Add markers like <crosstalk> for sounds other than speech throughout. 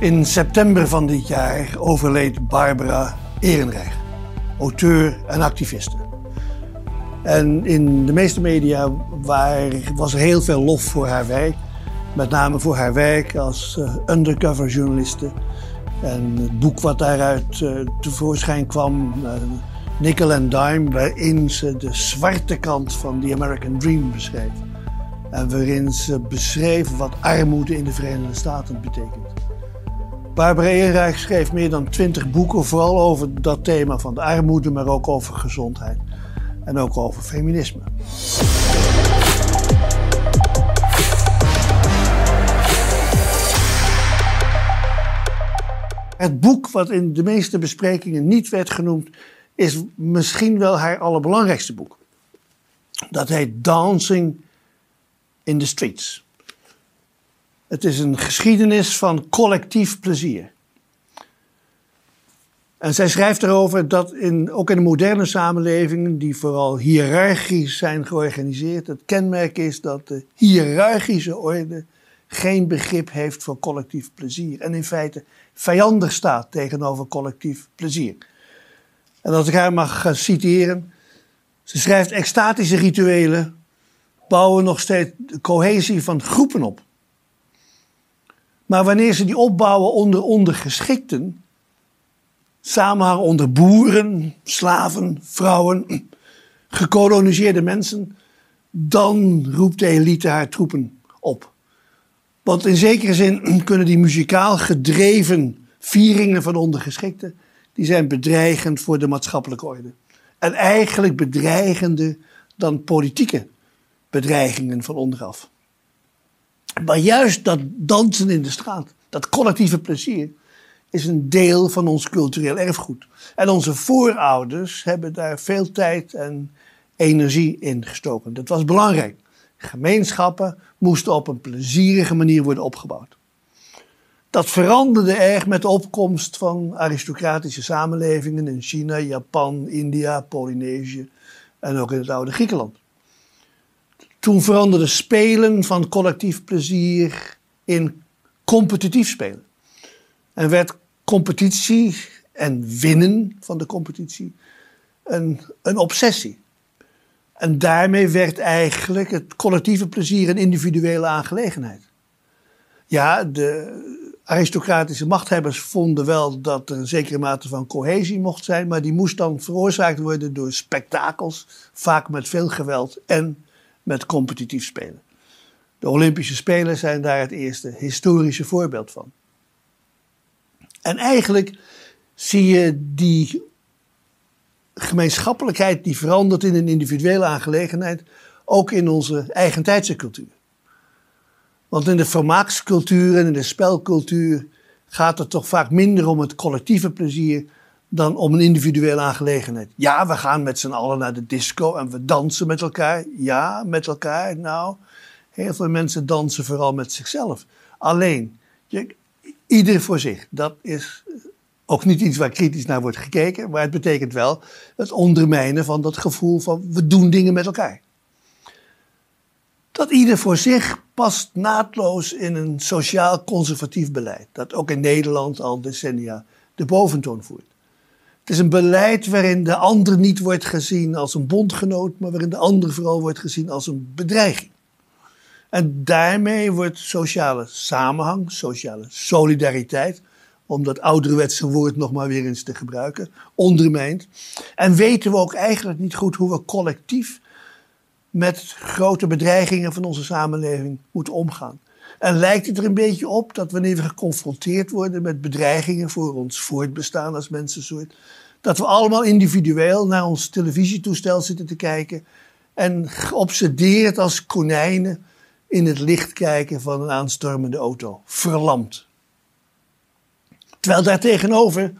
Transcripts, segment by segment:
In september van dit jaar overleed Barbara Ehrenreich, auteur en activiste. En in de meeste media waar, was er heel veel lof voor haar werk. Met name voor haar werk als uh, undercover journaliste. En het boek wat daaruit uh, tevoorschijn kwam, uh, Nickel and Dime, waarin ze de zwarte kant van the American Dream beschreef. En waarin ze beschreef wat armoede in de Verenigde Staten betekent. Barbara Ehrenreich schreef meer dan twintig boeken, vooral over dat thema van de armoede, maar ook over gezondheid. En ook over feminisme. Het boek wat in de meeste besprekingen niet werd genoemd, is misschien wel haar allerbelangrijkste boek. Dat heet Dancing in the Streets. Het is een geschiedenis van collectief plezier. En zij schrijft erover dat in, ook in de moderne samenlevingen, die vooral hiërarchisch zijn georganiseerd, het kenmerk is dat de hiërarchische orde geen begrip heeft voor collectief plezier. En in feite vijandig staat tegenover collectief plezier. En als ik haar mag citeren, ze schrijft extatische rituelen bouwen nog steeds de cohesie van groepen op. Maar wanneer ze die opbouwen onder ondergeschikten, samenhang onder boeren, slaven, vrouwen, gekoloniseerde mensen, dan roept de elite haar troepen op. Want in zekere zin <clears throat> kunnen die muzikaal gedreven vieringen van ondergeschikten, die zijn bedreigend voor de maatschappelijke orde. En eigenlijk bedreigender dan politieke bedreigingen van onderaf. Maar juist dat dansen in de straat, dat collectieve plezier, is een deel van ons cultureel erfgoed. En onze voorouders hebben daar veel tijd en energie in gestoken. Dat was belangrijk. Gemeenschappen moesten op een plezierige manier worden opgebouwd. Dat veranderde erg met de opkomst van aristocratische samenlevingen in China, Japan, India, Polynesië en ook in het oude Griekenland. Toen veranderde spelen van collectief plezier in competitief spelen. En werd competitie en winnen van de competitie een, een obsessie. En daarmee werd eigenlijk het collectieve plezier een individuele aangelegenheid. Ja, de aristocratische machthebbers vonden wel dat er een zekere mate van cohesie mocht zijn, maar die moest dan veroorzaakt worden door spektakels, vaak met veel geweld en met competitief spelen. De Olympische Spelen zijn daar het eerste historische voorbeeld van. En eigenlijk zie je die gemeenschappelijkheid die verandert in een individuele aangelegenheid ook in onze eigen tijdse cultuur. Want in de vermaakscultuur en in de spelcultuur gaat het toch vaak minder om het collectieve plezier dan om een individuele aangelegenheid. Ja, we gaan met z'n allen naar de disco en we dansen met elkaar. Ja, met elkaar. Nou, heel veel mensen dansen vooral met zichzelf. Alleen, je, ieder voor zich. Dat is ook niet iets waar kritisch naar wordt gekeken, maar het betekent wel het ondermijnen van dat gevoel van we doen dingen met elkaar. Dat ieder voor zich past naadloos in een sociaal conservatief beleid, dat ook in Nederland al decennia de boventoon voert. Het is een beleid waarin de ander niet wordt gezien als een bondgenoot, maar waarin de ander vooral wordt gezien als een bedreiging. En daarmee wordt sociale samenhang, sociale solidariteit, om dat ouderwetse woord nog maar weer eens te gebruiken, ondermijnd. En weten we ook eigenlijk niet goed hoe we collectief met grote bedreigingen van onze samenleving moeten omgaan. En lijkt het er een beetje op dat wanneer we geconfronteerd worden met bedreigingen voor ons voortbestaan als mensensoort, dat we allemaal individueel naar ons televisietoestel zitten te kijken en geobsedeerd als konijnen in het licht kijken van een aanstormende auto. Verlamd. Terwijl daartegenover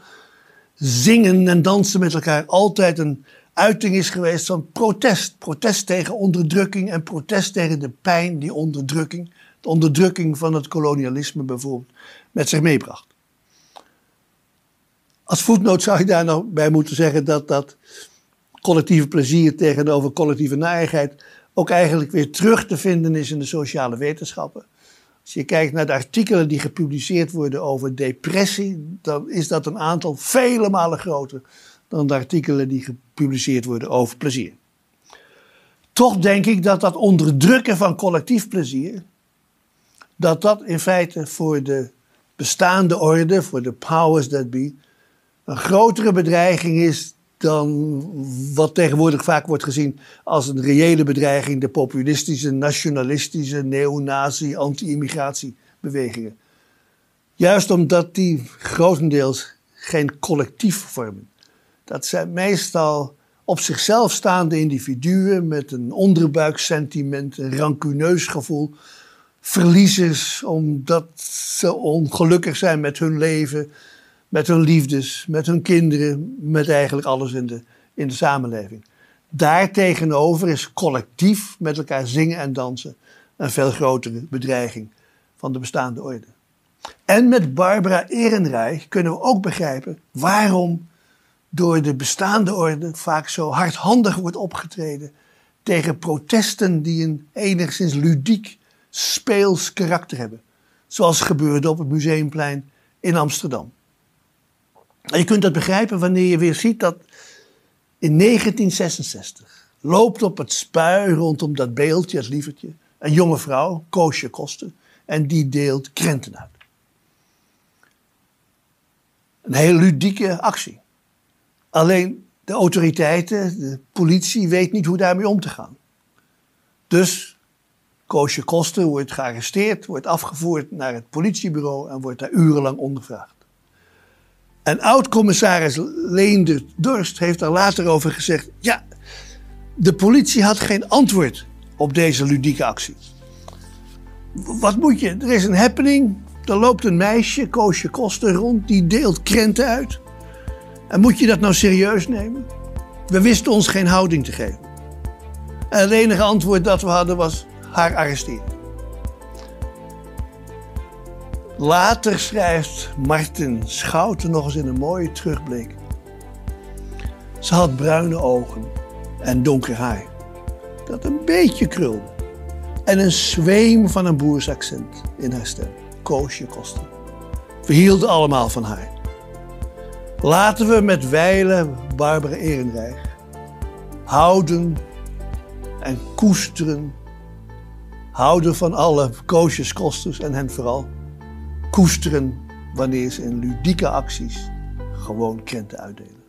zingen en dansen met elkaar altijd een uiting is geweest van protest. Protest tegen onderdrukking en protest tegen de pijn die onderdrukking, de onderdrukking van het kolonialisme bijvoorbeeld, met zich meebracht. Als voetnoot zou je daar nog bij moeten zeggen dat dat collectieve plezier tegenover collectieve narigheid ook eigenlijk weer terug te vinden is in de sociale wetenschappen. Als je kijkt naar de artikelen die gepubliceerd worden over depressie, dan is dat een aantal vele malen groter dan de artikelen die gepubliceerd worden over plezier. Toch denk ik dat dat onderdrukken van collectief plezier, dat dat in feite voor de bestaande orde, voor de powers that be, een grotere bedreiging is dan wat tegenwoordig vaak wordt gezien als een reële bedreiging, de populistische, nationalistische, neonazi, anti-immigratiebewegingen. Juist omdat die grotendeels geen collectief vormen. Dat zijn meestal op zichzelf staande individuen met een onderbuiksentiment, een rancuneus gevoel. Verliezers omdat ze ongelukkig zijn met hun leven, met hun liefdes, met hun kinderen, met eigenlijk alles in de, in de samenleving. Daartegenover is collectief met elkaar zingen en dansen een veel grotere bedreiging van de bestaande orde. En met Barbara Ehrenreich kunnen we ook begrijpen waarom door de bestaande orde vaak zo hardhandig wordt opgetreden tegen protesten die een enigszins ludiek, speels karakter hebben. Zoals gebeurde op het Museumplein in Amsterdam. En je kunt dat begrijpen wanneer je weer ziet dat in 1966 loopt op het spui rondom dat beeldje, het lievertje, een jonge vrouw, Koosje Kosten, en die deelt krenten uit. Een hele ludieke actie. Alleen de autoriteiten, de politie, weet niet hoe daarmee om te gaan. Dus Koosje Kosten wordt gearresteerd, wordt afgevoerd naar het politiebureau en wordt daar urenlang ondervraagd. En oud-commissaris Leender Dorst heeft daar later over gezegd: ja, de politie had geen antwoord op deze ludieke actie. Wat moet je? Er is een happening. Er loopt een meisje, Koosje Koster, rond. Die deelt krenten uit. En moet je dat nou serieus nemen? We wisten ons geen houding te geven. En het enige antwoord dat we hadden was haar arresteren. Later schrijft Martin Schouten nog eens in een mooie terugblik. Ze had bruine ogen en donker haar, dat een beetje krulde. En een zweem van een boersaccent in haar stem. Koosje Kosten. We hielden allemaal van haar. Laten we met wijlen Barbara Ehrenreich houden en koesteren. Houden van alle koosjes kosters en hen vooral koesteren wanneer ze in ludieke acties gewoon krenten uitdelen.